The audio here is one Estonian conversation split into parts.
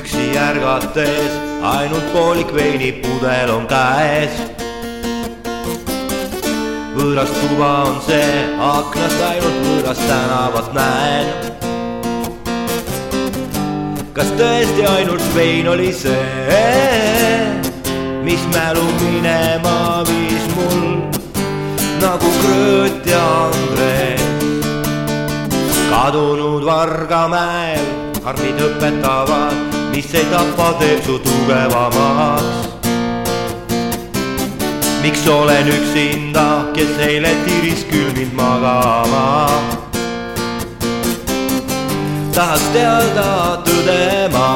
ärgates ainult poolik veinipudel on käes. võõras tuba on see, aknast ainult võõrast tänavat näen. kas tõesti ainult vein oli see, mis mälu minema viis mul nagu Krõõt ja Andres kadunud Vargamäel, armid õpetavad mis ei tapa, teeb su tugevamaks. miks olen üksinda, kes eile tiris küll mind magama? tahaks teada tõde ma,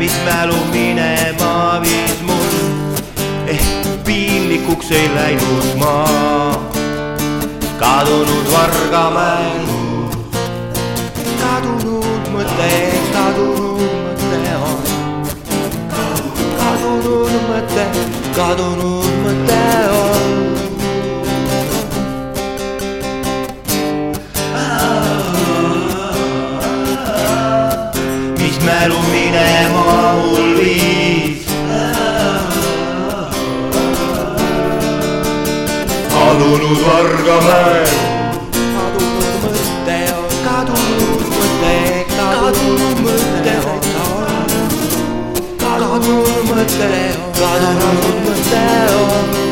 mis mälu minema viis mul, ehk piinlikuks ei läinud ma, kadunud Vargamäel, kadunud mõte kadunud mõte, kadunud mõte on. mis mälu minema mul viis. kadunud Vargamäel. Kadunud mõte on, kadunud mõte on.